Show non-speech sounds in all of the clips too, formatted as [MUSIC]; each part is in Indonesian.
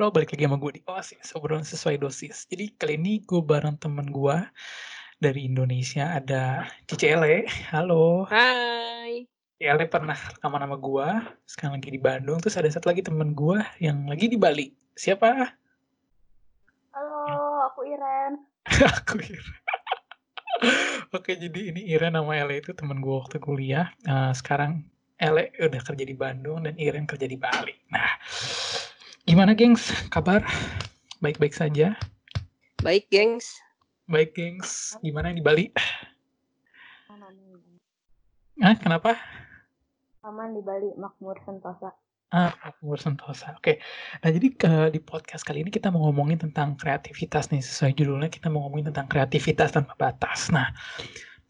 Halo, balik lagi sama gue di Oasis, obrolan sesuai dosis. Jadi kali ini gue bareng temen gue dari Indonesia, ada Cici Ele. Halo. Hai. Ele pernah rekaman sama gue, sekarang lagi di Bandung. Terus ada satu lagi temen gue yang lagi di Bali. Siapa? Halo, aku Iren. [LAUGHS] Aku Iren. [LAUGHS] Oke, jadi ini Iren sama Ele itu temen gue waktu kuliah. Nah, sekarang Ele udah kerja di Bandung dan Iren kerja di Bali. Nah, gimana gengs? Kabar? Baik-baik saja? Baik, gengs. Baik, gengs. Gimana di Bali? Aman, Ah, kenapa? aman di Bali, makmur sentosa. Ah, Makmur Sentosa. Oke. Nah, jadi ke, di podcast kali ini kita mau ngomongin tentang kreativitas nih. Sesuai judulnya kita mau ngomongin tentang kreativitas tanpa batas. Nah,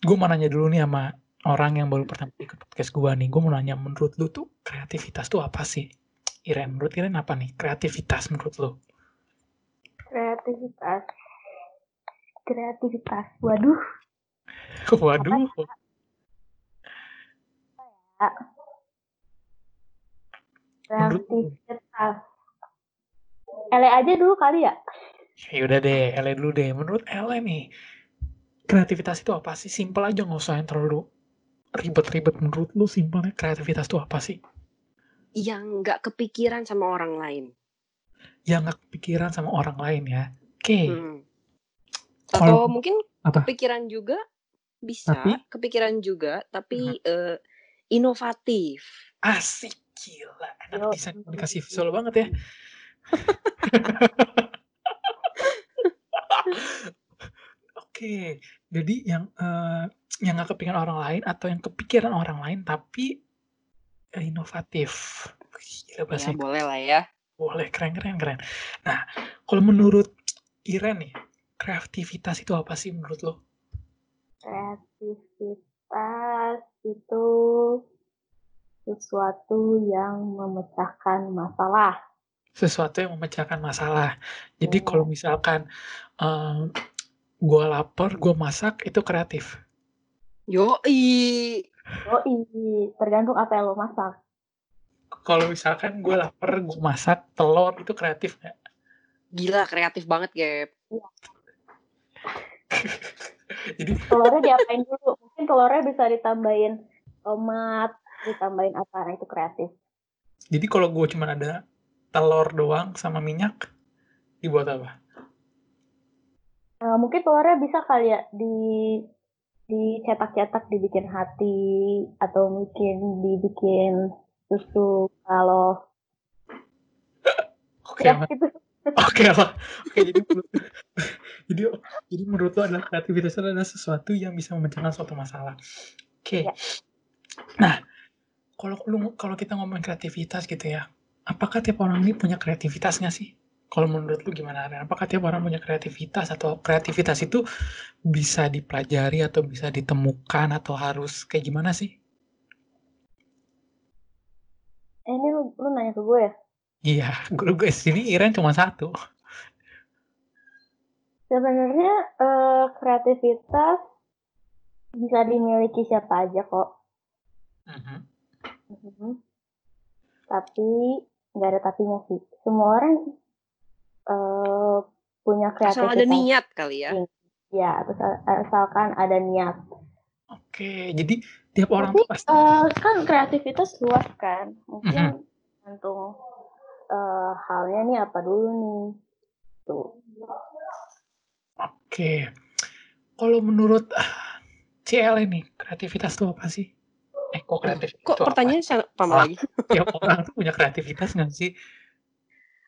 gue mau nanya dulu nih sama orang yang baru pertama ikut podcast gue nih. Gue mau nanya menurut lu tuh kreativitas tuh apa sih? Iren, menurut Iren apa nih kreativitas menurut lu? Kreativitas. Kreativitas. Waduh, [LAUGHS] Waduh. ya. Kreativitas. Ele aja dulu kali ya? Ya udah deh, Ele dulu deh. Menurut Ele nih, kreativitas itu apa sih? Simpel aja nggak usah yang terlalu ribet-ribet. Menurut lu simpelnya kreativitas itu apa sih? Yang nggak kepikiran sama orang lain. Yang nggak kepikiran sama orang lain ya. Oke. Hmm. Kalau- Atau mungkin Apa? kepikiran juga bisa, Tapi? kepikiran juga, tapi eh, inovatif. Asik gila, anak Yo. desain komunikasi visual banget ya. [LAUGHS] Oke, jadi yang eh, yang nggak kepikiran orang lain atau yang kepikiran orang lain tapi inovatif. Gila Ya bahasa boleh lah ya. boleh keren keren keren. Nah, kalau menurut Iren nih, kreativitas itu apa sih menurut lo? Kreativitas itu sesuatu yang memecahkan masalah. Sesuatu yang memecahkan masalah. Jadi Iya. kalau misalkan em, gue lapar, gue masak, itu kreatif. Yoi. Yoi, tergantung apa yang lo masak. Kalau misalkan gue lapar, gue masak telur, itu kreatif nggak? Gila kreatif banget, Gap. [LAUGHS] Jadi Telurnya diapain dulu? Mungkin telurnya bisa ditambahin tomat, ditambahin apa, nah itu kreatif. jadi kalau gue cuma ada telur doang sama minyak, dibuat apa? Eh, mungkin telurnya bisa kali ya di dicetak-cetak dibikin hati atau mungkin dibikin susu kalau Oke, ya oke. Oke, jadi jadi jadi menurut lo adalah kreativitas itu adalah sesuatu yang bisa memecahkan suatu masalah. Oke. Ya. Nah, kalau kalau kita ngomongin kreativitas gitu ya, apakah tiap orang ini punya kreativitas nggak sih? Kalau menurut lu gimana? Apakah tiap orang punya kreativitas atau kreativitas itu bisa dipelajari atau bisa ditemukan atau harus kayak gimana sih? eh, ini lu, lu nanya ke gue ya Iya, [LAUGHS] gue gue sini Iren cuma satu. sebenarnya eh, kreativitas bisa dimiliki siapa aja kok Mhm. Mhm. tapi nggak ada tapinya sih semua orang eh, punya Asal kreativitas ada niat kali ya. ya asal- asalkan ada niat Oke, jadi tiap orang Tapi tuh pasti eh, kan kreativitas luas kan, Mhm. mungkin tergantung eh, halnya nih apa dulu nih. Tuh. Oke. Kalau menurut CL ini kreativitas tuh apa sih? Eh, kok kreatif Kok itu apa? pertanyaan sama sama lagi? Tiap orang tuh punya kreativitas nggak sih?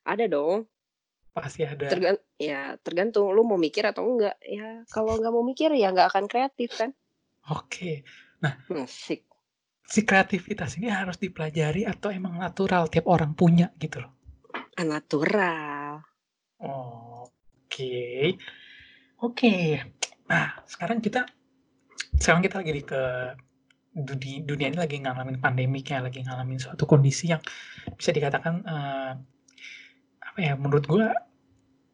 Ada dong. Pasti ada. Tergan ya tergantung lu mau mikir atau enggak. Ya kalau nggak mau mikir ya nggak akan kreatif kan. Oke. Asik. Si kreativitas ini harus dipelajari atau emang natural tiap orang punya gitu loh. Ah, Natural. Oke. Oke. Nah, sekarang kita sekarang kita lagi di ke dunia, dunia ini lagi ngalamin pandemik ya, lagi ngalamin suatu kondisi yang bisa dikatakan eh, apa ya? Menurut gua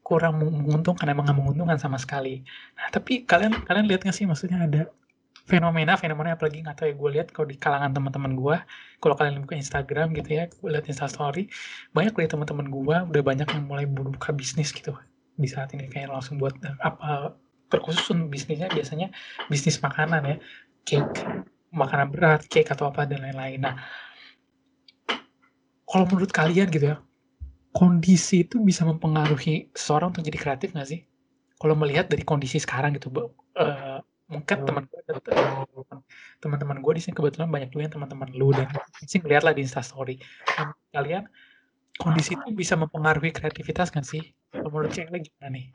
kurang menguntungkan emang nggak menguntungkan sama sekali. Nah, tapi kalian kalian lihat nggak sih maksudnya ada fenomena-fenomena apalagi nggak tahu ya gue lihat kalau di kalangan teman-teman gue kalau kalian buka Instagram gitu ya gue lihat Instastory banyak dari teman-teman gue udah banyak yang mulai buka bisnis gitu di saat ini kayak langsung buat apa terkhusus untuk bisnisnya biasanya bisnis makanan ya cake makanan berat cake atau apa dan lain-lain nah kalau menurut kalian gitu ya kondisi itu bisa mempengaruhi seseorang untuk jadi kreatif nggak sih? Kalau melihat dari kondisi sekarang gitu uh, mungkin teman teman-teman gue di sini kebetulan banyak juga yang teman-teman lu dan sih ngeliat lah di instastory. Nah, kalian kondisi itu bisa mempengaruhi kreativitas kan sih? Kalau menurut cewek gimana nih?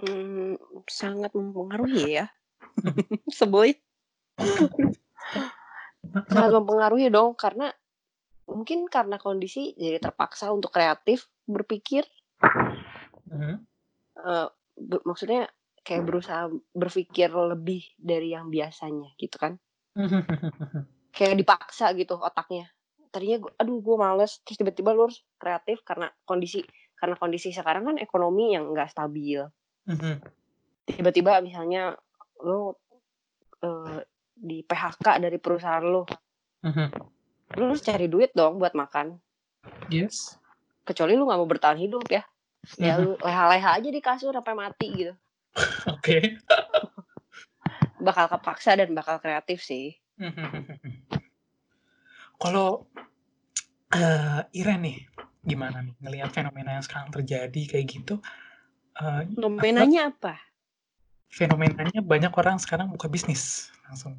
Hmm, sangat mempengaruhi ya. [LAUGHS] Seboi [LAUGHS] sangat mempengaruhi dong karena mungkin karena kondisi jadi terpaksa untuk kreatif berpikir. Uh, maksudnya kayak berusaha berpikir lebih dari yang biasanya gitu kan. [LAUGHS] Kayak dipaksa gitu otaknya. Tadinya gua, aduh gue males. Terus tiba-tiba lu harus kreatif karena kondisi karena kondisi sekarang kan ekonomi yang enggak stabil. Tiba-tiba misalnya lu uh, di PHK dari perusahaan lu lu harus cari duit dong buat makan yes kecuali lu nggak mau bertahan hidup ya ya lu [LAUGHS] leha-leha aja di kasur sampai mati gitu Oke. [LAUGHS] bakal kepaksa dan bakal kreatif sih. [LAUGHS] Kalau uh, Iren nih, gimana nih ngelihat fenomena yang sekarang terjadi kayak gitu? Uh, Fenomenanya apa? Fenomenanya banyak orang sekarang buka bisnis langsung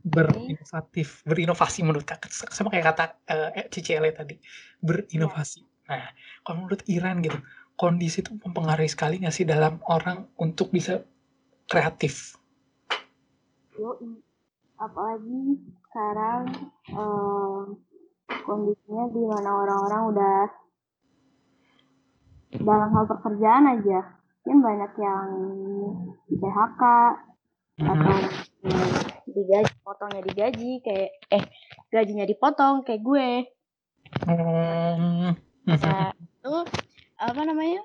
berinovatif, berinovasi menurut kakak sama kayak kata uh, Cici Ele tadi. Berinovasi. Nah, kalau menurut Iren gitu, kondisi itu mempengaruhi sekali nggak sih dalam orang untuk bisa kreatif? Yo, apalagi sekarang um, kondisinya di mana orang-orang udah dalam hal pekerjaan aja, kan banyak yang di PHK atau digaji, potongnya digaji kayak eh gajinya dipotong kayak gue. Nah, itu apa namanya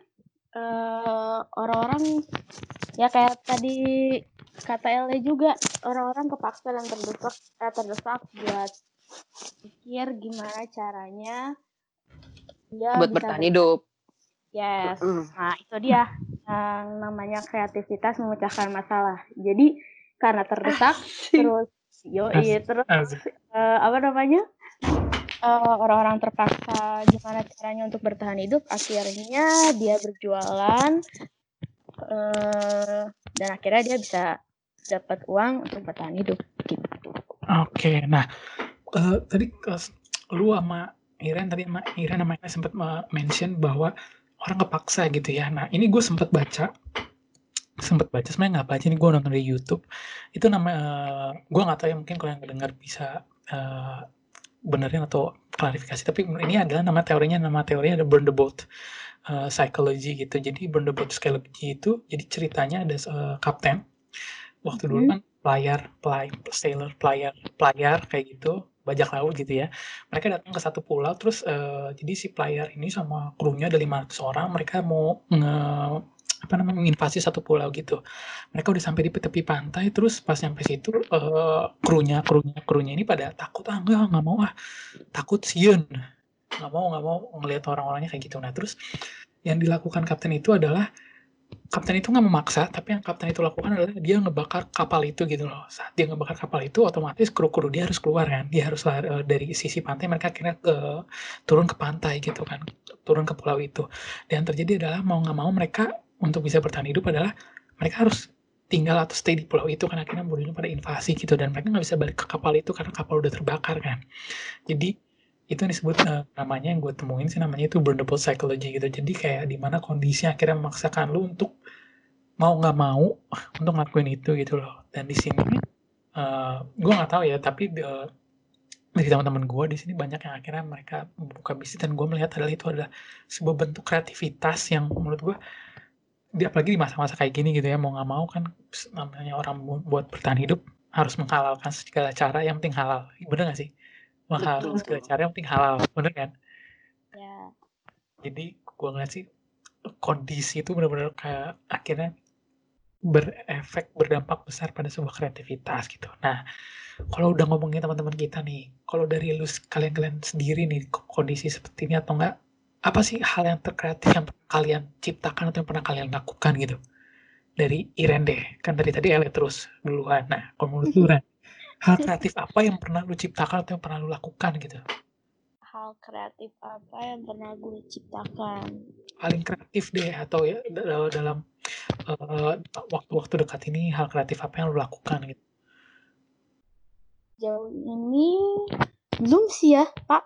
uh, orang-orang ya kayak tadi kata Ele juga orang-orang kepaksa dan terdesak eh, terdesak buat pikir gimana caranya dia buat bertahan hidup. Yes, mm. nah itu dia yang namanya kreativitas memecahkan masalah. Jadi karena terdesak [LAUGHS] terus yo iya terus uh, apa namanya uh, orang-orang terpaksa gimana caranya untuk bertahan hidup akhirnya dia berjualan uh, dan akhirnya dia bisa dapat uang untuk bertahan hidup gitu. Oke, okay, nah uh, tadi uh, lu sama Iren tadi sama Iren sama sempat mention bahwa orang kepaksa gitu ya. Nah ini gue sempat baca sempat baca sebenarnya nggak baca ini gue nonton di YouTube. Itu nama uh, gue nggak tahu ya mungkin kalau yang dengar bisa uh, benerin atau klarifikasi. Tapi ini adalah nama teorinya nama teorinya ada burn the boat uh, psychology gitu. Jadi burn the boat psychology itu jadi ceritanya ada uh, kapten. Waktu dulu kan pelayar pelay sailor pelayar pelayar kayak gitu bajak laut gitu ya. Mereka datang ke satu pulau terus uh, jadi si pelayar ini sama krunya ada 500 orang mereka mau nge apa namanya menginvasi satu pulau gitu. Mereka udah sampai di tepi pantai terus pas nyampe situ uh, krunya krunya krunya ini pada takut ah enggak nggak mau ah. Takut siun. Nggak mau nggak mau ngelihat orang-orangnya kayak gitu. Nah terus yang dilakukan kapten itu adalah kapten itu nggak memaksa tapi yang kapten itu lakukan adalah dia ngebakar kapal itu gitu loh. Saat dia ngebakar kapal itu otomatis kru-kru dia harus keluar kan. Dia harus uh, dari sisi pantai mereka akhirnya ke turun ke pantai gitu kan turun ke pulau itu. Dan terjadi adalah mau nggak mau mereka untuk bisa bertahan hidup adalah mereka harus tinggal atau stay di pulau itu karena akhirnya bodohnya pada invasi gitu dan mereka nggak bisa balik ke kapal itu karena kapal udah terbakar kan. Jadi itu yang disebut uh, namanya yang gue temuin sih namanya itu burnable psychology gitu. Jadi kayak di mana kondisi akhirnya memaksakan lu untuk mau nggak mau [LAUGHS] untuk ngelakuin itu gitu loh. Dan di sini uh, gue nggak tahu ya tapi uh, dari teman-teman gue di sini banyak yang akhirnya mereka membuka bisnis dan gue melihat adalah itu adalah sebuah bentuk kreativitas yang menurut gue di, apalagi di masa-masa kayak gini gitu ya mau nggak mau kan namanya orang buat bertahan hidup harus menghalalkan segala cara yang penting halal. Bener gak sih? Menghalalkan segala cara yang penting halal bener kan? Ya. Jadi gue ngeliat sih kondisi itu benar-benar kayak akhirnya berefek, berdampak besar pada sebuah kreativitas gitu. Nah, kalau udah ngomongin teman-teman kita nih, kalau dari lu kalian-kalian sendiri nih kondisi seperti ini atau enggak, apa sih hal yang terkreatif yang kalian ciptakan atau yang pernah kalian lakukan gitu? Dari Iren deh, kan dari tadi Ele terus duluan. Nah, kalau menurut lu hal kreatif apa yang pernah lu ciptakan atau yang pernah lu lakukan gitu? hal kreatif apa yang pernah gue ciptakan? Paling kreatif deh atau ya dalam uh, waktu-waktu dekat ini hal kreatif apa yang lo lakukan gitu? Jauh ini belum sih ya, Pak.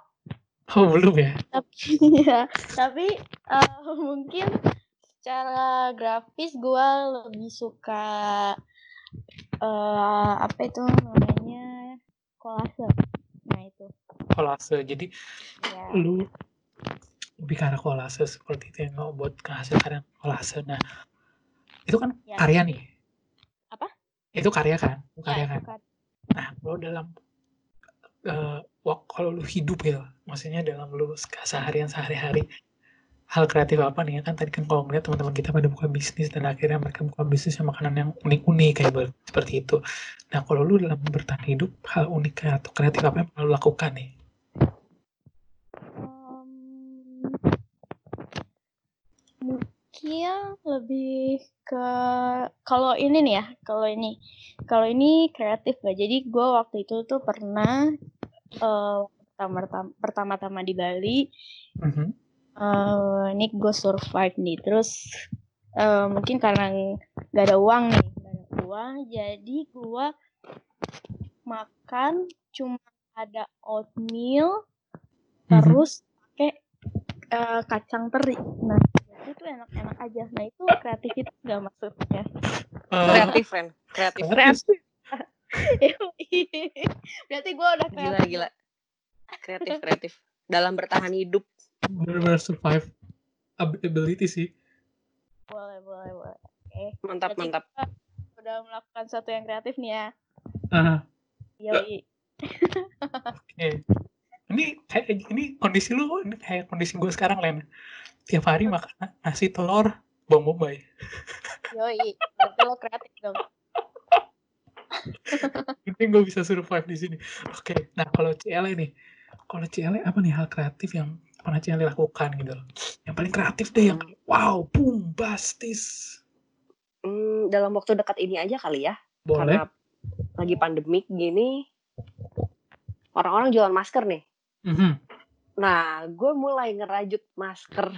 Oh, belum ya? Tapi [LAUGHS] ya, tapi uh, mungkin secara grafis gue lebih suka uh, apa itu namanya? Kolase. Nah itu. Kolase. Jadi ya. lu lebih karena kolase seperti itu yang mau buat hasil karya kolase. Nah itu kan ya. karya nih? Apa? Itu karya kan? Karya ya, kan? nah kalau dalam uh, kalau lu hidup ya maksudnya dalam lu seharian sehari-hari hal kreatif apa nih ya kan tadi kan kalau ngeliat teman-teman kita pada buka bisnis dan akhirnya mereka buka bisnis yang makanan yang unik-unik kayak seperti itu. Nah kalau lu dalam bertahan hidup hal unik atau kreatif apa yang lu lakukan nih? Mungkin lebih ke kalau ini nih ya kalau ini kalau ini kreatif gak jadi gue waktu itu tuh pernah uh, pertama-tama di Bali mm -hmm uh, ini gue survive nih. Terus uh, mungkin karena gak ada uang nih gak ada uang jadi gue makan cuma ada oatmeal mhm. terus pakai uh, kacang teri. Nah itu enak-enak aja. Nah itu kreativitas gak maksudnya uh, kreatif kan kreatif. Kreatif. [LAUGHS] Berarti gue udah kreatif. gila gila. Kreatif kreatif. Dalam bertahan hidup. Benar-benar survive. Ability sih. Boleh boleh boleh. Oke. Mantap mantap. udah melakukan sesuatu yang kreatif nih ya? Uh. Yoi. oke. Ini kayak ini kondisi lu ini kayak kondisi gue sekarang Len tiap hari makan nasi telur bawang bombay yoi berarti lo kreatif dong [LAUGHS] ini gue bisa survive di sini oke nah kalau CL nih kalau CL apa nih hal kreatif yang pernah Cili lakukan gitu Yang paling kreatif deh yang hmm. wow, bombastis. Hmm, dalam waktu dekat ini aja kali ya. Boleh. Karena lagi pandemik gini, orang-orang jualan masker nih. Mm -hmm. Nah, gue mulai ngerajut masker.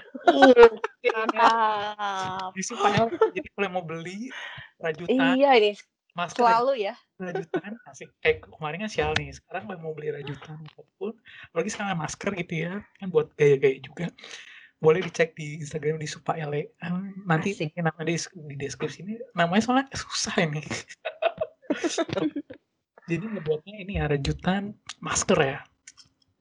Mantap. Jadi kalau mau beli rajutan. Iya ini masker selalu ya rajutan asik kayak kemarin kan sial nih sekarang mau beli rajutan apa pun apalagi sekarang masker gitu ya kan buat gaya-gaya juga boleh dicek di Instagram di Supa Ele nanti Asik. nama di, di deskripsi ini namanya soalnya susah ini [LAUGHS] jadi ngebuatnya ini ya rajutan masker ya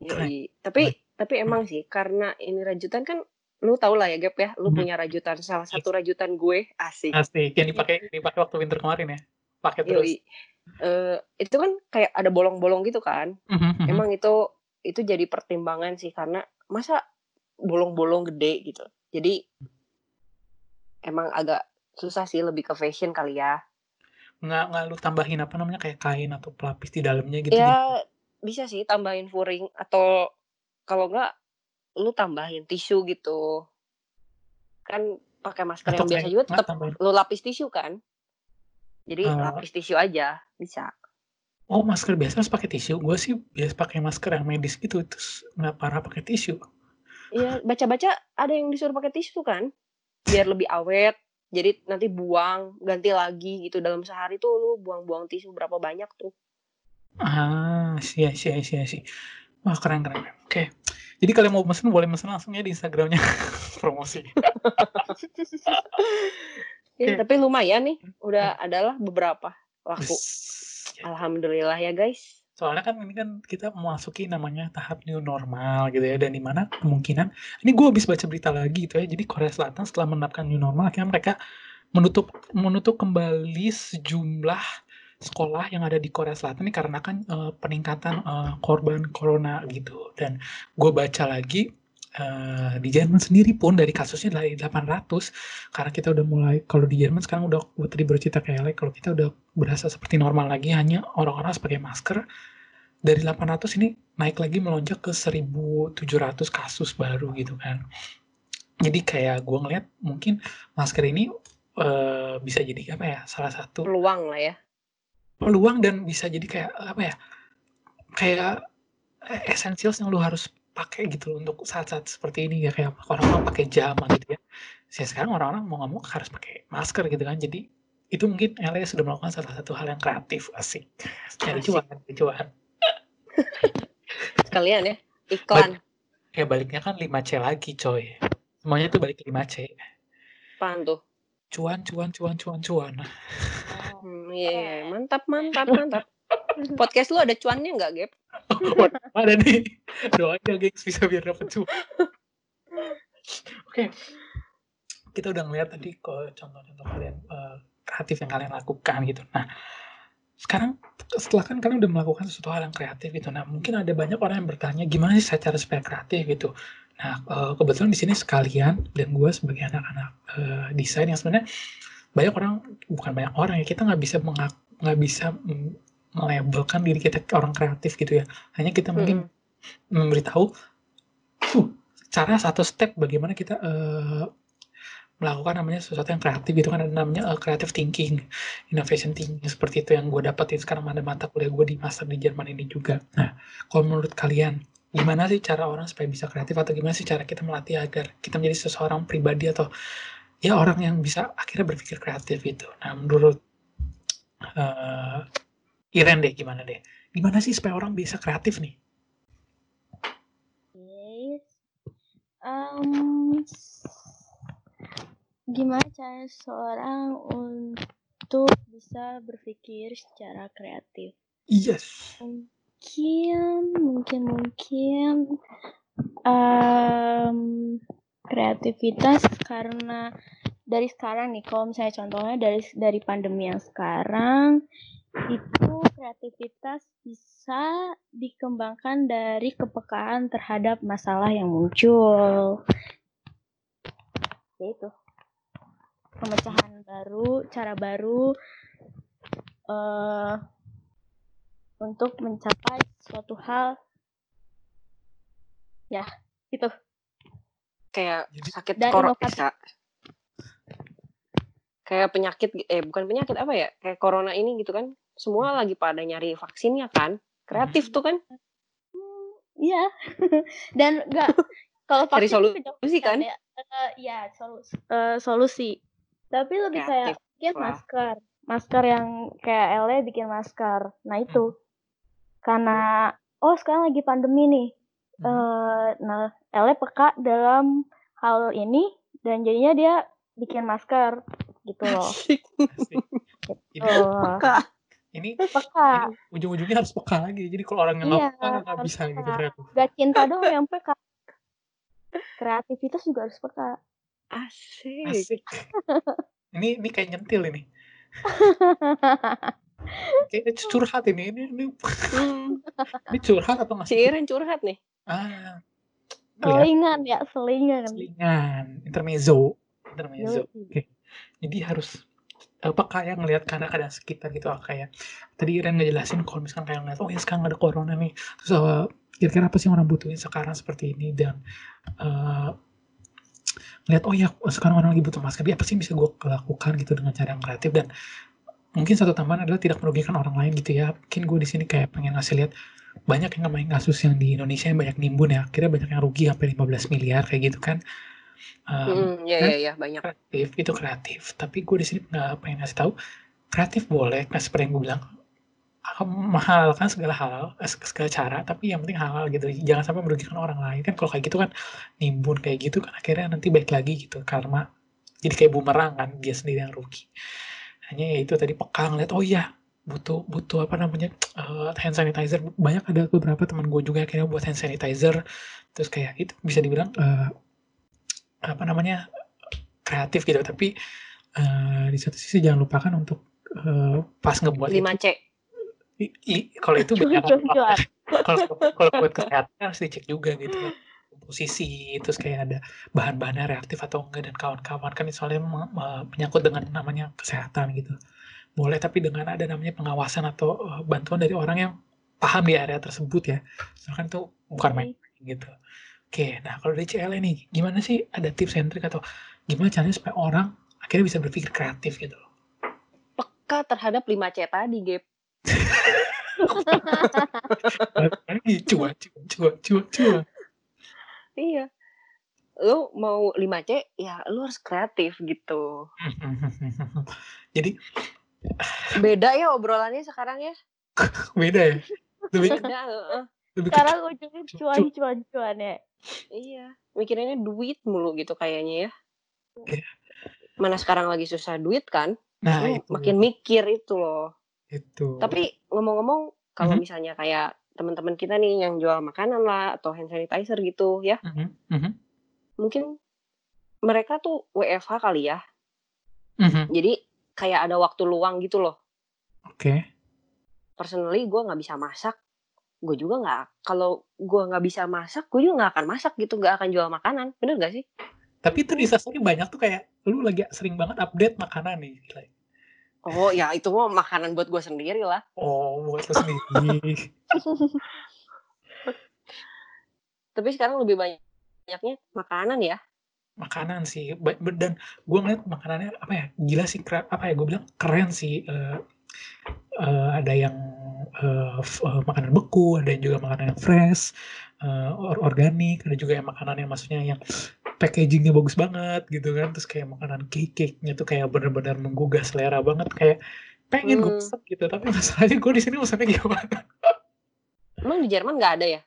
Yoi. tapi tapi emang sih karena ini rajutan kan lu tau lah ya Gap ya lu hmm. punya rajutan salah satu rajutan gue asik asik yang dipakai dipakai waktu winter kemarin ya pakai terus. Uh, itu kan kayak ada bolong-bolong gitu kan. Mm-hmm. Emang itu itu jadi pertimbangan sih karena masa bolong-bolong gede gitu. Jadi emang agak susah sih lebih ke fashion kali ya. Nggak nggak lu tambahin apa namanya kayak kain atau pelapis di dalamnya gitu. Ya gitu. bisa sih tambahin furing atau kalau nggak lu tambahin tisu gitu. Kan pakai masker atau yang biasa juga tetap lu lapis tisu kan? Jadi uh, lapis tisu aja bisa. Oh masker biasa harus pakai tisu. Gue sih biasa pakai masker yang medis gitu terus nggak parah pakai tisu. Iya baca-baca ada yang disuruh pakai tisu kan, biar lebih awet. Jadi nanti buang ganti lagi gitu dalam sehari tuh lu buang-buang tisu berapa banyak tuh. Ah, sih sih sih sih. Wah keren keren. Oke. Jadi kalian mau pesen boleh pesen langsung ya di Instagramnya [LAUGHS] promosi. Ya, tapi lumayan nih, udah adalah beberapa laku. Alhamdulillah ya guys. Soalnya kan ini kan kita memasuki namanya tahap new normal gitu ya, dan di mana kemungkinan, ini gue habis baca berita lagi gitu ya, jadi Korea Selatan setelah menerapkan new normal, akhirnya mereka menutup menutup kembali sejumlah sekolah yang ada di Korea Selatan ini karena kan uh, peningkatan uh, korban corona gitu. Dan gue baca lagi uh, di Jerman sendiri pun dari kasusnya dari 800 karena kita udah mulai kalau di Jerman sekarang udah gue tadi bercerita kayak kalau kita udah berasa seperti normal lagi hanya orang-orang pakai masker dari 800 ini naik lagi melonjak ke 1700 kasus baru gitu kan jadi kayak gue ngeliat mungkin masker ini uh, bisa jadi apa ya salah satu peluang lah ya peluang dan bisa jadi kayak apa ya kayak essentials yang lu harus pakai gitu loh untuk saat-saat seperti ini ya kayak orang-orang pakai jam gitu ya. Saya sekarang orang-orang mau nggak mau harus pakai masker gitu kan. Jadi itu mungkin LA sudah melakukan salah satu hal yang kreatif asik. Cari cuan, cari cuan. Sekalian ya iklan. Balik, ya baliknya kan 5C lagi coy. Semuanya tuh balik 5C. Apaan tuh? Cuan, cuan, cuan, cuan, cuan. Hmm, iya, yeah, mantap, mantap, mantap. [LAUGHS] Podcast lu ada cuannya nggak, Gap? Oh, ada nih. Doain ya, gengs, bisa biar dapet cuan. Oke. Okay. Kita udah ngeliat tadi kok contoh-contoh kalian uh, kreatif yang kalian lakukan gitu. Nah, sekarang setelah kan kalian udah melakukan sesuatu hal yang kreatif gitu. Nah, mungkin ada banyak orang yang bertanya gimana sih cara supaya kreatif gitu. Nah, uh, kebetulan di sini sekalian dan gue sebagai anak-anak uh, desain yang sebenarnya banyak orang bukan banyak orang ya kita nggak bisa nggak bisa melabelkan diri kita orang kreatif gitu ya. Hanya kita mungkin hmm. memberitahu uh, cara satu step bagaimana kita uh, melakukan namanya sesuatu yang kreatif gitu kan ada namanya uh, creative thinking, innovation thinking seperti itu yang gue dapetin sekarang ada mata kuliah gue di master di Jerman ini juga. Nah, kalau menurut kalian gimana sih cara orang supaya bisa kreatif atau gimana sih cara kita melatih agar kita menjadi seseorang pribadi atau ya orang yang bisa akhirnya berpikir kreatif itu. Nah, menurut uh, Iren deh gimana deh? Gimana sih supaya orang bisa kreatif nih? Yes. Um, gimana cara seorang untuk bisa berpikir secara kreatif? Yes. Mungkin, mungkin, mungkin um, kreativitas karena dari sekarang nih, kalau misalnya contohnya dari dari pandemi yang sekarang itu kreativitas bisa dikembangkan dari kepekaan terhadap masalah yang muncul. Yaitu pemecahan baru, cara baru uh, untuk mencapai suatu hal. Ya, itu. Kayak sakit corona bisa. Kayak penyakit, eh bukan penyakit apa ya? Kayak corona ini gitu kan. Semua lagi pada nyari vaksinnya kan? Kreatif tuh kan? Iya. [LAUGHS] Dan enggak kalau vaksin solusi kan ya, uh, ya solusi, uh, solusi. Tapi lebih kreatif. kayak bikin masker. Masker yang kayak LE bikin masker. Nah itu. Karena oh sekarang lagi pandemi nih hmm. uh, nah LE peka dalam hal ini dan jadinya dia bikin masker gitu loh Asik. Asik. Gitu. Peka ini, peka. ini ujung-ujungnya harus peka lagi. Jadi kalau orang yang iya, peka nggak bisa peka. gitu kreatif. Gak cinta dong yang peka. Kreativitas juga harus peka. Asik. Asik. [LAUGHS] ini ini kayak nyentil ini. [LAUGHS] Kayak curhat ini. Ini ini, hmm. ini curhat atau nggak? Cirin curhat nih. Ah. Selingan ya, selingan. Selingan, intermezzo. Intermezzo. Oke. Okay. Jadi harus apa kayak ngelihat keadaan sekitar gitu ah, kayak tadi Iren ngejelasin kalau misalkan kayak ngeliat oh ya sekarang ada corona nih terus uh, kira-kira apa sih orang butuhin sekarang seperti ini dan uh, ngeliat oh ya sekarang orang lagi butuh masker dia apa sih bisa gue lakukan gitu dengan cara yang kreatif dan mungkin satu tambahan adalah tidak merugikan orang lain gitu ya mungkin gue di sini kayak pengen ngasih lihat banyak yang ngamain kasus yang di Indonesia yang banyak nimbun ya akhirnya banyak yang rugi sampai 15 miliar kayak gitu kan Um, ya ya ya banyak. Kreatif, itu kreatif. Tapi gue di sini nggak pengen ngasih tahu, kreatif boleh, nah seperti yang gue bilang, mahal kan segala hal, segala cara, tapi yang penting halal gitu. Jangan sampai merugikan orang lain. Kan kalau kayak gitu kan nimbun kayak gitu kan akhirnya nanti baik lagi gitu karena jadi kayak bumerang kan dia sendiri yang rugi. Hanya ya itu tadi peka ngeliat, oh iya butuh butuh apa namanya uh, hand sanitizer. Banyak ada beberapa teman gue juga akhirnya buat hand sanitizer. Terus kayak itu bisa dibilang uh, apa namanya kreatif gitu. Tapi uh, di satu sisi jangan lupakan untuk uh, pas ngebuat 5C kalau itu [LAUGHS] kalau kalau buat kesehatan harus dicek juga gitu komposisi, terus kayak ada bahan-bahannya reaktif atau enggak dan kawan-kawan kan soalnya menyangkut dengan namanya kesehatan gitu. Boleh tapi dengan ada namanya pengawasan atau uh, bantuan dari orang yang paham di area tersebut ya. Soalnya itu bukan main gitu. Oke, nah kalau dari CL ini gimana sih ada tips and trick atau gimana caranya supaya orang akhirnya bisa berpikir kreatif gitu loh? Peka terhadap 5C tadi, Gap. [LAUGHS] cuan, cuan, cuan, cuan, cuan. Iya. Lu mau 5C, ya lu harus kreatif gitu. [LAUGHS] Jadi beda ya obrolannya sekarang ya. [LAUGHS] beda ya. Lebih beda, uh. Lebih sekarang ujungnya cuan cuan cuan ya. Iya, mikirinnya duit mulu gitu kayaknya ya. Iya. Mana sekarang lagi susah duit kan? Nah, itu. makin mikir itu loh. Itu. Tapi ngomong-ngomong kalau mm -hmm. misalnya kayak teman-teman kita nih yang jual makanan lah atau hand sanitizer gitu ya. Mm -hmm. Mungkin mereka tuh WFH kali ya. Mm -hmm. Jadi kayak ada waktu luang gitu loh. Oke. Okay. Personally gue nggak bisa masak. Gue juga nggak. Kalau gue nggak bisa masak, gue juga nggak akan masak gitu. Nggak akan jual makanan. Bener gak sih? Tapi itu di sasari banyak tuh kayak lu lagi sering banget update makanan nih. Oh ya itu mah makanan buat gue sendiri lah. Oh buat lu sendiri. [LAUGHS] Tapi sekarang lebih banyaknya makanan ya. Makanan sih dan gue ngeliat makanannya apa ya gila sih apa ya gue bilang keren sih uh, uh, ada yang uh, uh, makanan beku ada yang juga makanan yang fresh uh, organik ada juga yang makanan yang maksudnya yang packagingnya bagus banget gitu kan. Terus kayak makanan cake-nya tuh kayak bener-bener menggugah selera banget kayak pengen hmm. gue pesen gitu. Tapi [LAUGHS] masalahnya gue di sini pesannya gimana? Emang di Jerman nggak ada ya?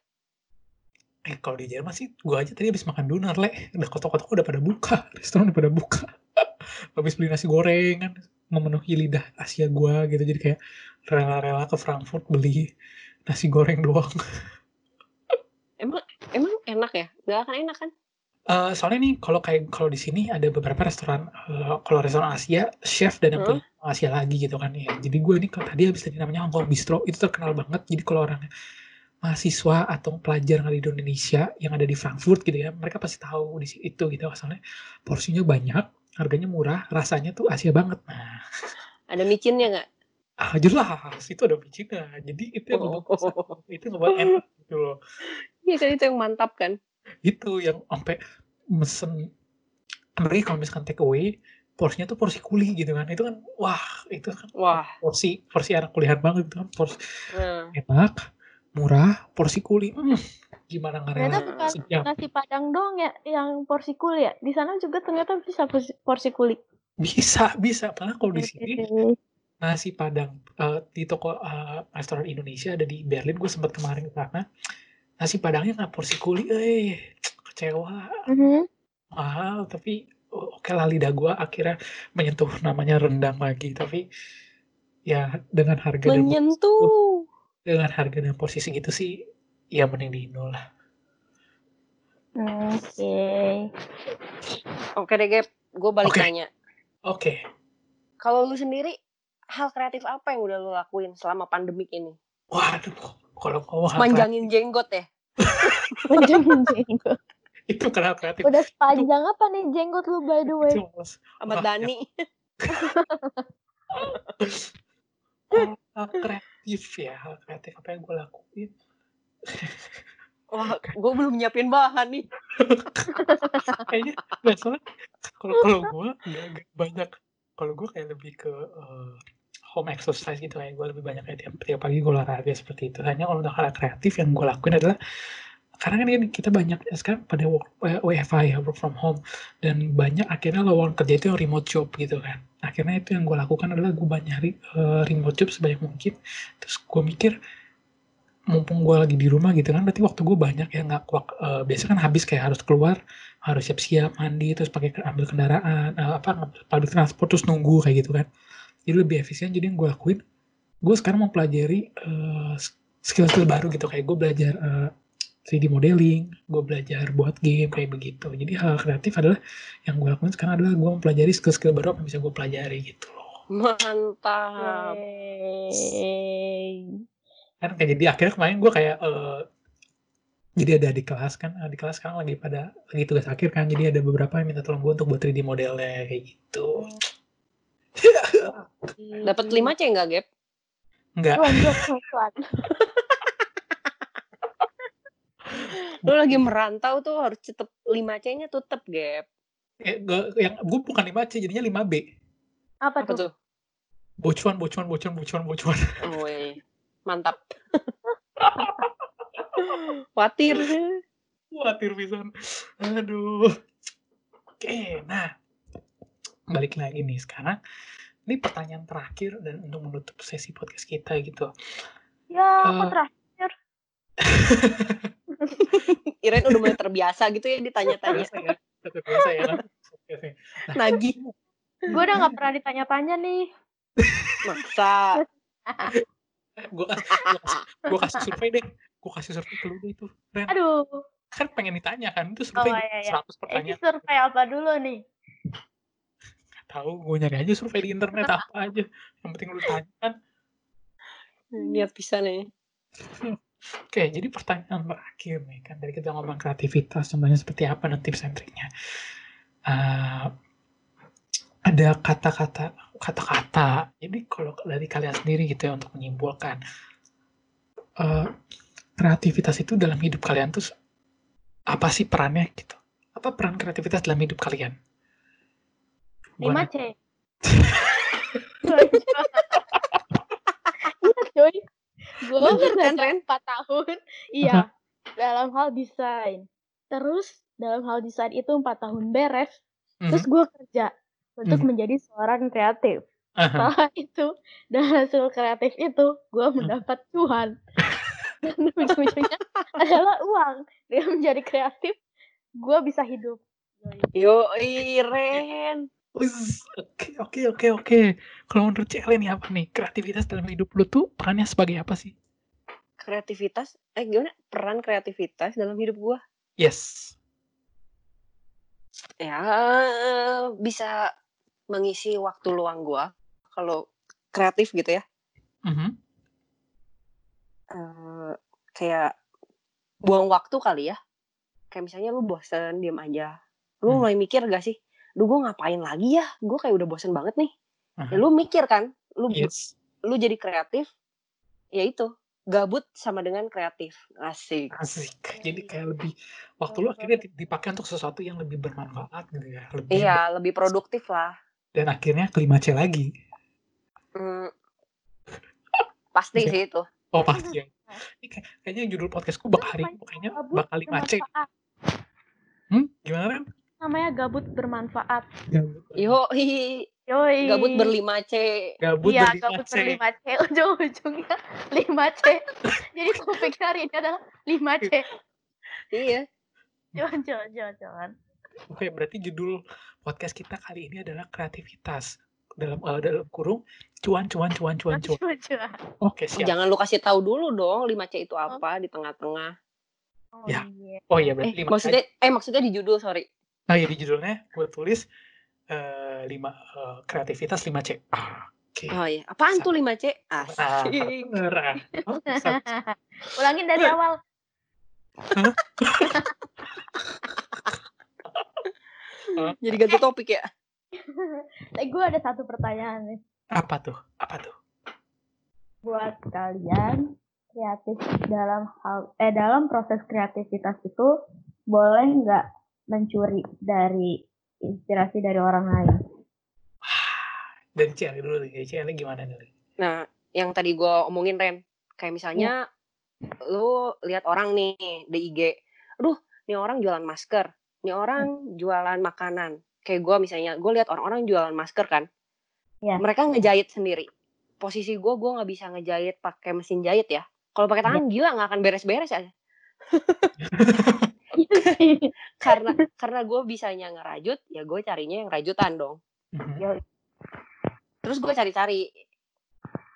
Eh kalau di Jerman sih gue aja tadi habis makan doner le. Udah kotak-kotak udah pada buka [LAUGHS] restoran udah pada buka. [LAUGHS] Habis beli nasi goreng kan memenuhi lidah Asia gue gitu. Jadi kayak rela-rela ke Frankfurt beli nasi goreng doang. Emang emang enak ya? Nggak akan enak kan Uh, soalnya nih kalau kayak kalau di sini ada beberapa restoran, uh, kalau restoran Asia, chef dan yang punya Asia lagi gitu kan ya. Jadi gue ini kalau tadi habis tadi namanya Hongkong Bistro, itu terkenal banget. Jadi kalau orang mahasiswa atau pelajar yang ada di Indonesia, yang ada di Frankfurt gitu ya, mereka pasti tahu di situ gitu. Soalnya porsinya banyak, harganya murah, rasanya tuh Asia banget. Nah. Ada micinnya nggak? Ah jelas, itu ada micinnya. Jadi itu yang oh. ngebuat itu ngebuat enak gitu loh. Iya kan itu yang mantap kan? Itu yang sampai mesen apalagi kalau misalkan take away porsinya tuh porsi kuli gitu kan. Itu kan wah itu kan wah. porsi porsi anak kuliah banget gitu kan. Porsi hmm. enak murah porsi kuli. Hmm, gimana nggak rela? Bukan nasi padang dong ya yang porsi kuli ya? Di sana juga ternyata bisa porsi, porsi kuli. Bisa bisa. Malah kalau di sini nasi padang uh, di toko uh, restoran Indonesia ada di Berlin. Gue sempat kemarin ke sana nasi padangnya nggak porsi kuli eh. Kecewa. Mm-hmm. mahal tapi oke okay lah lidah gue akhirnya menyentuh namanya rendang lagi. Tapi ya dengan harga menyentuh. dan, dengan harga dan posisi gitu sih ya mending di Indo lah. Oke. Okay. oke deh Gap. Gue balik okay. nanya. Oke. Okay. kalau lu sendiri hal kreatif apa yang udah lu lakuin selama pandemik ini? Waduh kalau mau manjangin jenggot ya [LAUGHS] manjangin jenggot. Itu kenapa? Kreatif udah sepanjang itu, apa nih jenggot lu by the way? Ahmad Dani. [LAUGHS] Hal kreatif ya hal kreatif. Apa yang gue lakuin? Wah, gue belum nyiapin bahan nih. [LAUGHS] Kayaknya, nah soalnya kalau kalau gue nggak banyak, kalau gue kayak lebih ke uh, home exercise gitu kayak gue lebih banyak kayak tiap, tiap pagi gue olahraga seperti itu. Hanya kalau untuk hal kreatif yang gue lakuin adalah karena kan kita banyak ya sekarang pada work, WFH ya work from home dan banyak akhirnya lowongan kerja itu yang remote job gitu kan. Akhirnya itu yang gue lakukan adalah gue banyak uh, remote job sebanyak mungkin. Terus gue mikir mumpung gue lagi di rumah gitu kan berarti waktu gue banyak ya nggak uh, biasa kan habis kayak harus keluar harus siap-siap mandi terus pakai ambil kendaraan uh, apa public transport terus nunggu kayak gitu kan jadi lebih efisien jadi yang gue lakuin gue sekarang mau pelajari uh, skill-skill baru gitu kayak gue belajar uh, 3D modeling, gue belajar buat game kayak begitu. Jadi hal kreatif adalah yang gue lakuin sekarang adalah gue mempelajari skill-skill baru apa yang bisa gue pelajari gitu loh. Mantap. Kan kayak jadi akhirnya kemarin gue kayak uh, Jadi ada di kelas kan, di kelas sekarang lagi pada lagi tugas akhir kan, jadi ada beberapa yang minta tolong gue untuk buat 3D modelnya kayak gitu. [LAUGHS] Dapat 5 C enggak, Gap? Enggak. Lu lagi merantau tuh harus tetep 5 C-nya tetep, Gap. Eh, gak, yang gue bukan 5 C, jadinya 5 B. Apa, Apa tuh? Bocuan, bocuan, bocuan, bocuan, bocuan. Oh, iya. Mantap. [LAUGHS] Watir. Watir pisan. Aduh. Oke, nah. Balik lagi nih sekarang. Ini pertanyaan terakhir dan untuk menutup sesi podcast kita gitu. Ya, aku Eh. terakhir. [LAUGHS] Iren udah mulai terbiasa gitu ya ditanya-tanya. Biasa ya. Biasa ya kan. Nagih. Gue udah gak pernah ditanya-tanya nih. Masa. Gue kasih, gua kasih, gua kasih survei deh. Gue kasih survei ke lu deh itu. Ren. Aduh. Kan pengen ditanya kan. Itu Oh, survei iya, iya. 100 Ini pertanyaan. survei apa dulu nih? Tahu gue nyari aja survei di internet apa aja. Yang penting lu tanya kan. Niat bisa nih. [LAUGHS] Oke, jadi pertanyaan terakhir nih kan tadi kita ngomong kreativitas, contohnya seperti apa dan tips and triknya. Eh, ada kata-kata kata-kata. Jadi kalau dari kalian sendiri gitu ya untuk menyimpulkan eh, kreativitas itu dalam hidup kalian tuh apa sih perannya gitu? Apa peran kreativitas dalam hidup kalian? 5 C. [LAUGHS] Iya coy. Gue belajar Ren? 4 tahun. Iya. dalam hal desain. Terus dalam hal desain itu 4 tahun beres. Terus Mhm. gue kerja untuk Mhm. menjadi seorang kreatif. Aha. Setelah itu, dan hasil kreatif itu, gue mendapat cuan. Dan ujung-ujungnya adalah uang. Dengan menjadi kreatif, gue bisa hidup. Yo, Iren. Oke, oke, oke, oke. Kalau menurut Cele nih apa nih? Kreativitas dalam hidup lu tuh perannya sebagai apa sih? Kreativitas, eh gimana? Peran kreativitas dalam hidup gua? Yes. Ya, bisa mengisi waktu luang gua. Kalau kreatif gitu ya. Mhm. eh, kayak buang waktu kali ya. Kayak misalnya lu bosen, diem aja. Lu Hmm. mulai mikir gak sih? Duh, gue ngapain lagi ya? Gue kayak udah bosen banget nih. Aha. Ya, lu mikir kan? Lu Yes. lu jadi kreatif. Ya itu, gabut sama dengan kreatif. Asik. Asik. Jadi kayak lebih waktu lu akhirnya di- dipakai untuk sesuatu yang lebih bermanfaat gitu ya. Lebih Iya, lebih produktif lah. dan akhirnya kelima C lagi. Hmm, [LAUGHS] pasti Iya. sih itu. Oh pasti ya. [LAUGHS] Ini kayak- kayaknya judul podcastku bakal hari ini kayaknya bakal lima C. Hmm? Gimana kan? Namanya gabut bermanfaat. Gabut. Yo, hi, Yoi. gabut berlima C. Gabut Iya, berlima gabut C. berlima C. [LAUGHS] Ujung-ujungnya 5 C. [LAUGHS] Jadi topik hari ini adalah 5 C. Iya. Jangan, jangan, jangan, jangan. Oke, berarti judul podcast kita kali ini adalah kreativitas dalam eh, dalam kurung cuan cuan cuan cuan cuan. Oke, siap. Jangan lu kasih tahu dulu dong 5 C itu apa di tengah-tengah. Oh, Ya. iya. Oh iya Eh, berarti lima C. maksudnya eh maksudnya di judul, sorry. Nah, ya di judulnya gue tulis eh, lima eh, kreativitas 5 C. Ah, Oke. Oh iya, apaan tuh 5 C? Ah, Asik. bener, ah. Oh. [LAUGHS] Ulangin dari awal. [LAUGHS] Jadi ganti topik ya. [LAUGHS] Eh, gue ada satu pertanyaan nih Apa tuh? Apa tuh? buat kalian. Kreatif dalam hal eh dalam proses kreativitas itu boleh nggak mencuri dari inspirasi dari orang lain? [SIGHS] Dari Celi dulu Celi gimana nih? Nah, yang tadi gua omongin Ren, kayak misalnya lu lihat orang nih di IG, aduh, nih orang jualan masker, nih orang jualan makanan. Kayak gua misalnya, gue lihat orang-orang jualan masker kan, Iya. mereka ngejahit sendiri. Posisi gua, gua nggak bisa ngejahit pakai mesin jahit ya. Kalau pakai tangan gila nggak akan beres-beres ya. [LAUGHS] [LAUGHS] Karena [LAUGHS] karena gue bisanya ngerajut, ya gue carinya yang rajutan dong. Mhm. Terus gue cari-cari.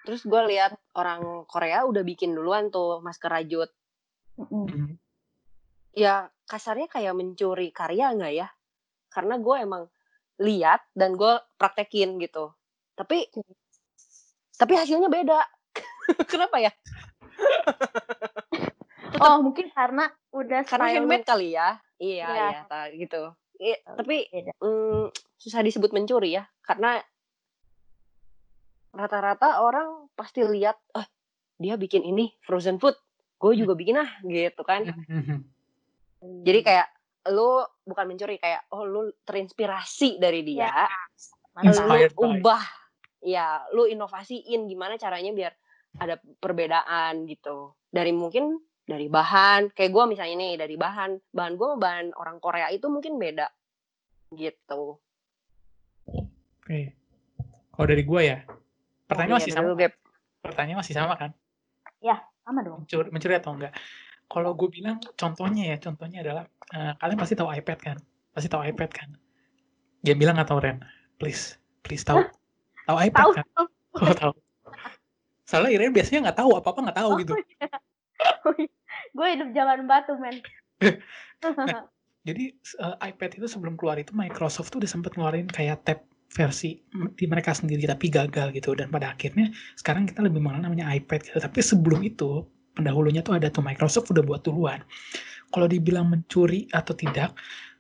Terus gue lihat orang Korea udah bikin duluan tuh masker rajut. Mm-mm. Mhm. Ya kasarnya kayak mencuri karya nggak ya? Karena gue emang lihat dan gue praktekin gitu. Tapi tapi hasilnya beda. [LAUGHS] Kenapa ya? Tetep, oh mungkin karena udah karena handmade kali ya? Iya ya. iya gitu. I, tapi mm, susah disebut mencuri ya karena rata-rata orang pasti lihat oh dia bikin ini frozen food gue juga bikin ah gitu kan. Jadi kayak lu bukan mencuri kayak oh lu terinspirasi dari dia ya. lu ubah ya lu inovasiin gimana caranya biar ada perbedaan gitu. Dari mungkin dari bahan kayak gue misalnya nih dari bahan bahan gue bahan orang Korea itu mungkin beda gitu oke kalau dari gue ya pertanyaan oh, masih sama pertanyaan masih sama kan ya sama dong mencuri, mencuri atau enggak kalau gue bilang contohnya ya, contohnya adalah uh, kalian pasti tahu iPad kan? Pasti tahu iPad kan? Dia bilang atau Ren? Please, please tahu. Tahu iPad tahu. kan? Oh, tahu. Soalnya Iren biasanya nggak tahu apa-apa nggak tahu oh, gitu. Iya. [LAUGHS] Gue hidup zaman batu men. [LAUGHS] jadi uh, iPad itu sebelum keluar itu Microsoft tuh udah sempet ngeluarin kayak tab versi di mereka sendiri tapi gagal gitu dan pada akhirnya sekarang kita lebih mengenal namanya iPad gitu. Tapi sebelum itu pendahulunya tuh ada tuh Microsoft udah buat duluan. Kalau dibilang mencuri atau tidak,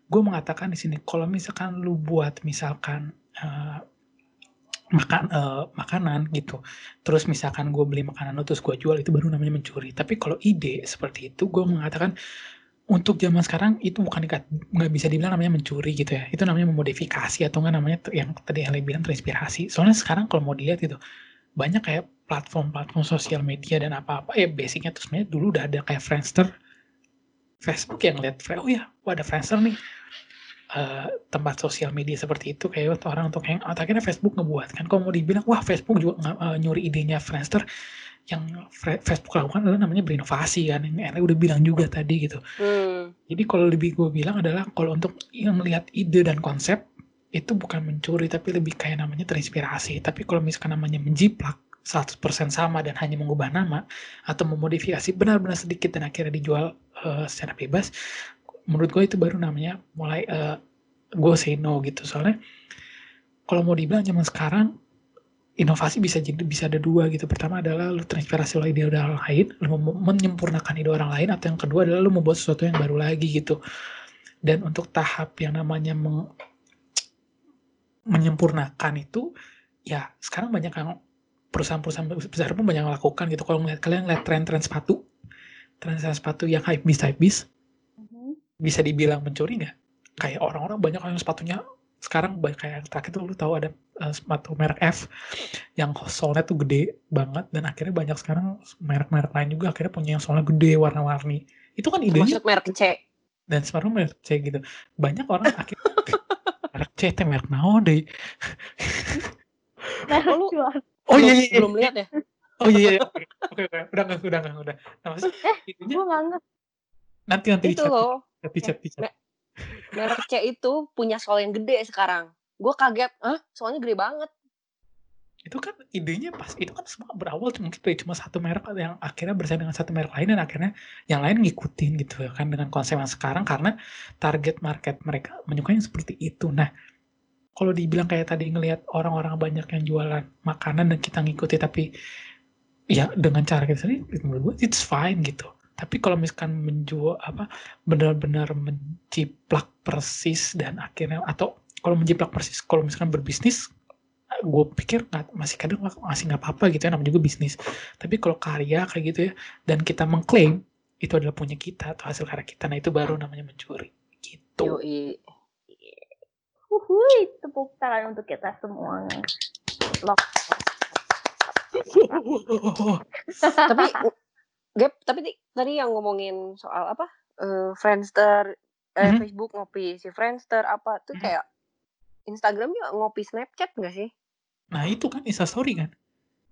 gue mengatakan di sini kalau misalkan lu buat misalkan uh, makan uh, makanan gitu, terus misalkan gue beli makanan lu terus gue jual itu baru namanya mencuri. Tapi kalau ide seperti itu, gue mengatakan untuk zaman sekarang itu bukan nggak bisa dibilang namanya mencuri gitu ya. Itu namanya memodifikasi atau nggak namanya yang tadi yang bilang terinspirasi. Soalnya sekarang kalau mau dilihat itu banyak kayak platform-platform sosial media dan apa-apa ya basicnya terus sebenarnya dulu udah ada kayak Friendster Facebook yang lihat oh ya ada Friendster nih uh, tempat sosial media seperti itu kayak orang untuk yang akhirnya Facebook ngebuat kan kalau mau dibilang wah Facebook juga uh, nyuri idenya Friendster yang Facebook lakukan adalah namanya berinovasi kan yang Ele udah bilang juga tadi gitu hmm. jadi kalau lebih gue bilang adalah kalau untuk yang melihat ide dan konsep itu bukan mencuri tapi lebih kayak namanya terinspirasi. Tapi kalau misalkan namanya menjiplak 100% sama dan hanya mengubah nama atau memodifikasi benar-benar sedikit dan akhirnya dijual uh, secara bebas, menurut gue itu baru namanya mulai uh, gue say no gitu. Soalnya kalau mau dibilang zaman sekarang inovasi bisa jadi bisa ada dua gitu. Pertama adalah lu terinspirasi oleh ide orang lain, lu menyempurnakan ide orang lain, atau yang kedua adalah lu membuat sesuatu yang baru lagi gitu. Dan untuk tahap yang namanya meng, menyempurnakan itu ya sekarang banyak yang perusahaan-perusahaan besar pun banyak yang lakukan gitu kalau ngeliat kalian lihat tren-tren sepatu tren-tren sepatu yang hype beast hype mm-hmm. Bisa dibilang mencuri nggak? Kayak orang-orang banyak yang sepatunya sekarang banyak kayak terakhir tuh lu tahu ada uh, sepatu merek F yang solnya tuh gede banget dan akhirnya banyak sekarang merek-merek lain juga akhirnya punya yang solnya gede warna-warni. Itu kan idenya maksud merek C. Dan sepatu merek C gitu. Banyak orang akhirnya [LAUGHS] merek C teh merek naon deh. Merek oh iya, iya, iya. Belum lihat ya? Oh iya iya. Oke oke udah nggak udah nggak udah. Nah, maksud, eh gue nggak nanti nanti itu loh chat chat merek C itu punya soal yang gede sekarang. Gue kaget ah soalnya gede banget. Itu kan idenya pas itu kan semua berawal cuma gitu cuma satu merek yang akhirnya bersaing dengan satu merek lain dan akhirnya yang lain ngikutin gitu ya kan dengan konsep yang sekarang karena target market mereka menyukai yang seperti itu. Nah kalau dibilang kayak tadi ngelihat orang-orang banyak yang jualan makanan dan kita ngikuti tapi ya dengan cara kita sendiri menurut gue it's fine gitu tapi kalau misalkan menjual apa benar-benar menciplak persis dan akhirnya atau kalau menjiplak persis kalau misalkan berbisnis gue pikir gak, masih kadang masih nggak apa-apa gitu ya namanya juga bisnis tapi kalau karya kayak gitu ya dan kita mengklaim itu adalah punya kita atau hasil karya kita nah itu baru namanya mencuri gitu Yoi. Uhuy, tepuk tangan untuk kita semua Lock. tapi Gap, tapi tadi yang ngomongin soal apa uh, Friendster eh, mm -hmm. Facebook ngopi si Friendster apa tuh mm -hmm. kayak Instagram juga ngopi Snapchat gak sih? Nah itu kan Story kan?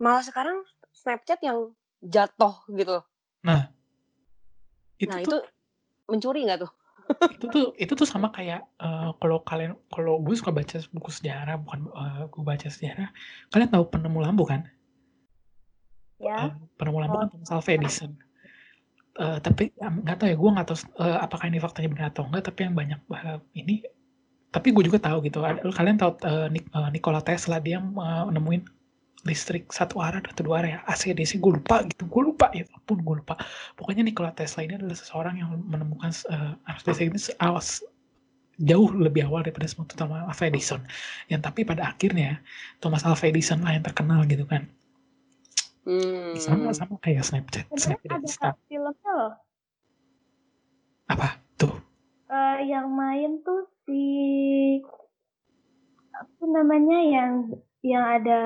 Malah sekarang Snapchat yang jatuh gitu. Nah, itu nah, tuh, itu mencuri nggak tuh? [LAUGHS] itu tuh itu tuh sama kayak uh, kalau kalian kalau gue suka baca buku sejarah bukan uh, gue baca sejarah kalian tahu penemu lampu kan ya. Uh, penemu lampu kan Thomas Alva Edison uh, tapi nggak tahu ya gue nggak tahu uh, apakah ini faktanya benar atau enggak tapi yang banyak uh, ini tapi gue juga tahu gitu. Kalian tahu uh, Nikola Tesla dia uh, nemuin listrik satu arah atau dua arah ya? AC DC gue lupa gitu gue lupa ya pun gue lupa. Pokoknya Nikola Tesla ini adalah seseorang yang menemukan uh, arus listrik ini awas jauh lebih awal daripada semua Thomas Alva Edison. Yang tapi pada akhirnya Thomas Alva Edison lah yang terkenal gitu kan hmm. sama sama kayak Snapchat Snapchat ada filmnya loh. Apa? Tuh. Uh, yang main tuh si apa namanya yang yang ada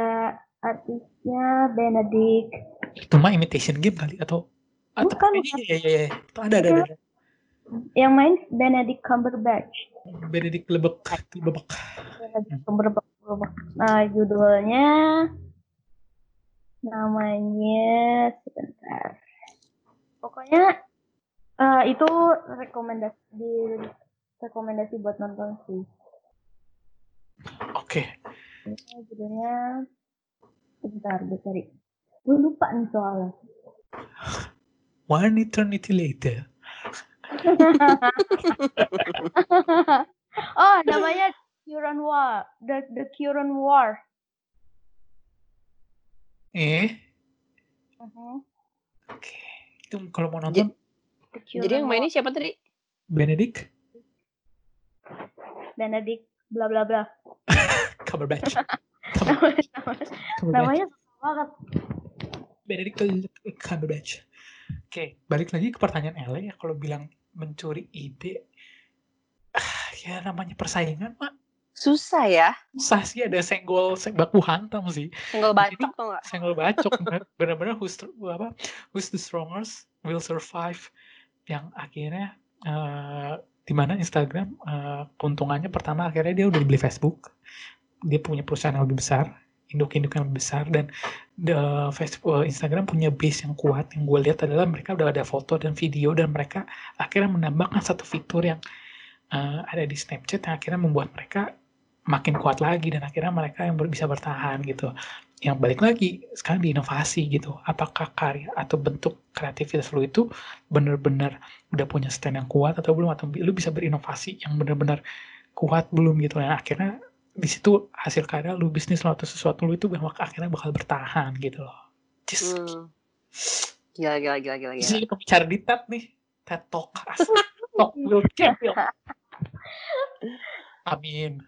artisnya Benedict. Itu mah imitation game kali atau atau bukan iya iya iya. Itu ada ada, ada. yang main Benedict Cumberbatch. Benedict lebek lebek. Benedict Cumberbatch nah judulnya namanya sebentar pokoknya uh, itu rekomendasi di rekomendasi buat nonton sih Oke. Okay. Judulnya sebentar gue cari. Gue lupa nih soalnya. One eternity later. [LAUGHS] oh, namanya Curan War. The The Curan War. Eh? Uh -huh. Oke. Okay. Itu kalau mau nonton. Jadi, jadi yang mainnya siapa tadi? Benedict. Benedict bla bla bla. [LAUGHS] Cumberbatch. [LAUGHS] Namanya banget. Benedict Cumberbatch. Oke, balik lagi ke pertanyaan Ele ya. Kalau bilang mencuri ide, ah, ya namanya persaingan, Mak. Susah ya. Susah sih ada senggol, baku hantam sih. Senggol bacok tuh nggak? Senggol bacok. [LAUGHS] Bener-bener who's, apa, who's the strongest will survive. Yang akhirnya uh, di mana Instagram uh, keuntungannya pertama akhirnya dia udah dibeli Facebook dia punya perusahaan yang lebih besar induk-induk yang lebih besar dan the Facebook eh, Instagram punya base yang kuat yang gue lihat adalah mereka udah ada foto dan video dan mereka akhirnya menambahkan satu fitur yang uh, ada di Snapchat yang akhirnya membuat mereka makin kuat lagi dan akhirnya mereka yang bisa bertahan gitu. Yang balik lagi sekarang di inovasi gitu. Apakah karya atau bentuk kreativitas lu itu benar-benar udah punya stand yang kuat atau belum? Atau lu bisa berinovasi yang benar-benar kuat belum gitu. Ya akhirnya di situ hasil karya lu bisnis lo atau sesuatu lu itu bahwa akhirnya bakal bertahan gitu loh. Just hmm. gila gila gila gila, gila. Jadi bicara di tab nih. TED Talk. Talk will champion [LAUGHS] amin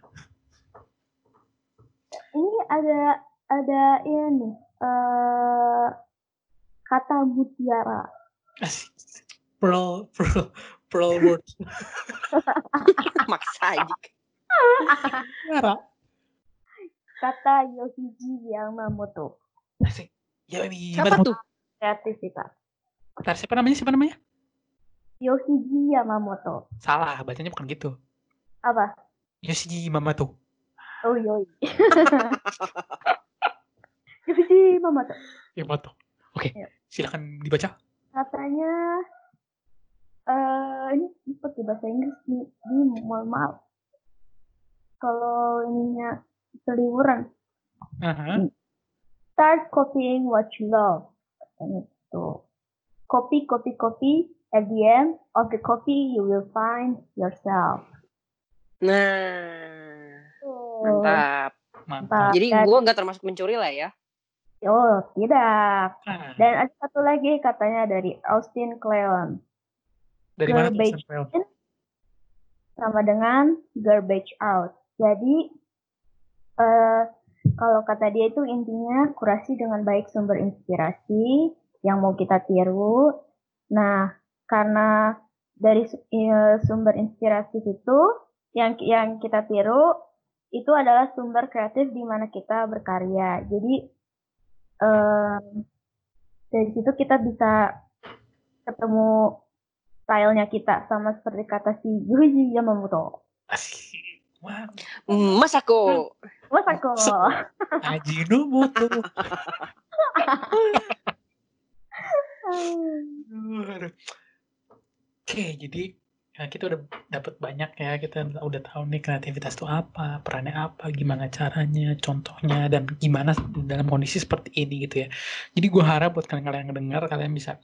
ini ada ada ini uh, kata mutiara. [LAUGHS] Pearl, pearl, pearl word. [LAUGHS] Maksa aja. Mutiara. Kata Yoshiji Yamamoto. Asik. Ya siapa tuh? Kreativitas. Bentar, siapa namanya? Siapa namanya? Yoshiji Yamamoto. Salah, bacanya bukan gitu. Apa? Yoshiji Yamamoto. Oh, yoi. Yoshi Yamamoto. Yamamoto. Oke, okay. ya. silakan dibaca. Katanya uh, ini seperti bahasa Inggris nih, ini mohon maaf. Kalau ininya seliburan. Uh-huh. Start copying what you love. Katanya itu. Copy, copy, copy. At the end of the copy, you will find yourself. Nah, mantap. Mantap. Jadi gue nggak termasuk mencuri lah ya. Oh, tidak. Hmm. Dan ada satu lagi katanya dari Austin Kleon. Dari garbage mana in sama dengan garbage out. Jadi uh, kalau kata dia itu intinya kurasi dengan baik sumber inspirasi yang mau kita tiru. Nah, karena dari uh, sumber inspirasi itu yang yang kita tiru itu adalah sumber kreatif di mana kita berkarya. Jadi um, dari situ kita bisa ketemu stylenya kita sama seperti kata si Yuji Yamamoto. Masako. Masako. Ajinomoto. Oke, jadi ya kita udah dapat banyak ya kita udah tahu nih kreativitas itu apa perannya apa gimana caranya contohnya dan gimana dalam kondisi seperti ini gitu ya. Jadi gue harap buat kalian-kalian yang dengar kalian bisa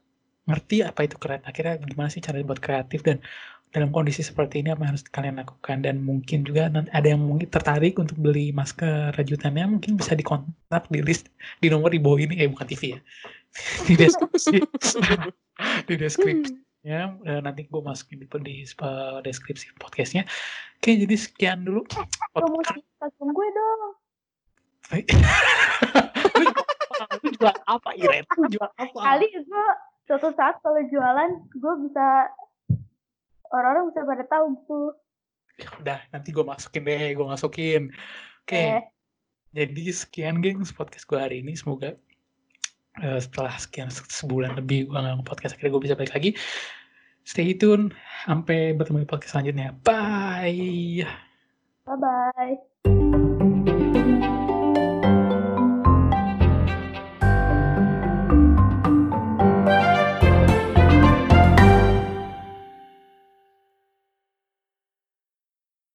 ngerti apa itu kreatif akhirnya gimana sih cara buat kreatif dan dalam kondisi seperti ini apa yang harus kalian lakukan. Dan mungkin juga ada yang mungkin tertarik untuk beli masker rajutannya mungkin bisa dikontak di list di nomor di bawah ini eh bukan TV ya. [LAUGHS] Di deskripsi. [LAUGHS] Di deskripsi ya nanti gue masukin di, di deskripsi podcastnya. Oke jadi sekian dulu. Promosi gue dong. [LAUGHS] Lu jual apa? Iren? Lu jual apa? Kali gue suatu saat kalau jualan gue bisa orang-orang bisa pada tahu gitu. Ya udah nanti gue masukin deh gue masukin. Oke. Okay. eh. jadi sekian geng podcast gue hari ini. Semoga uh, setelah sekian sebulan lebih gue nggak podcast akhirnya gue bisa balik lagi. Stay tune sampai bertemu di podcast selanjutnya. Bye. Bye bye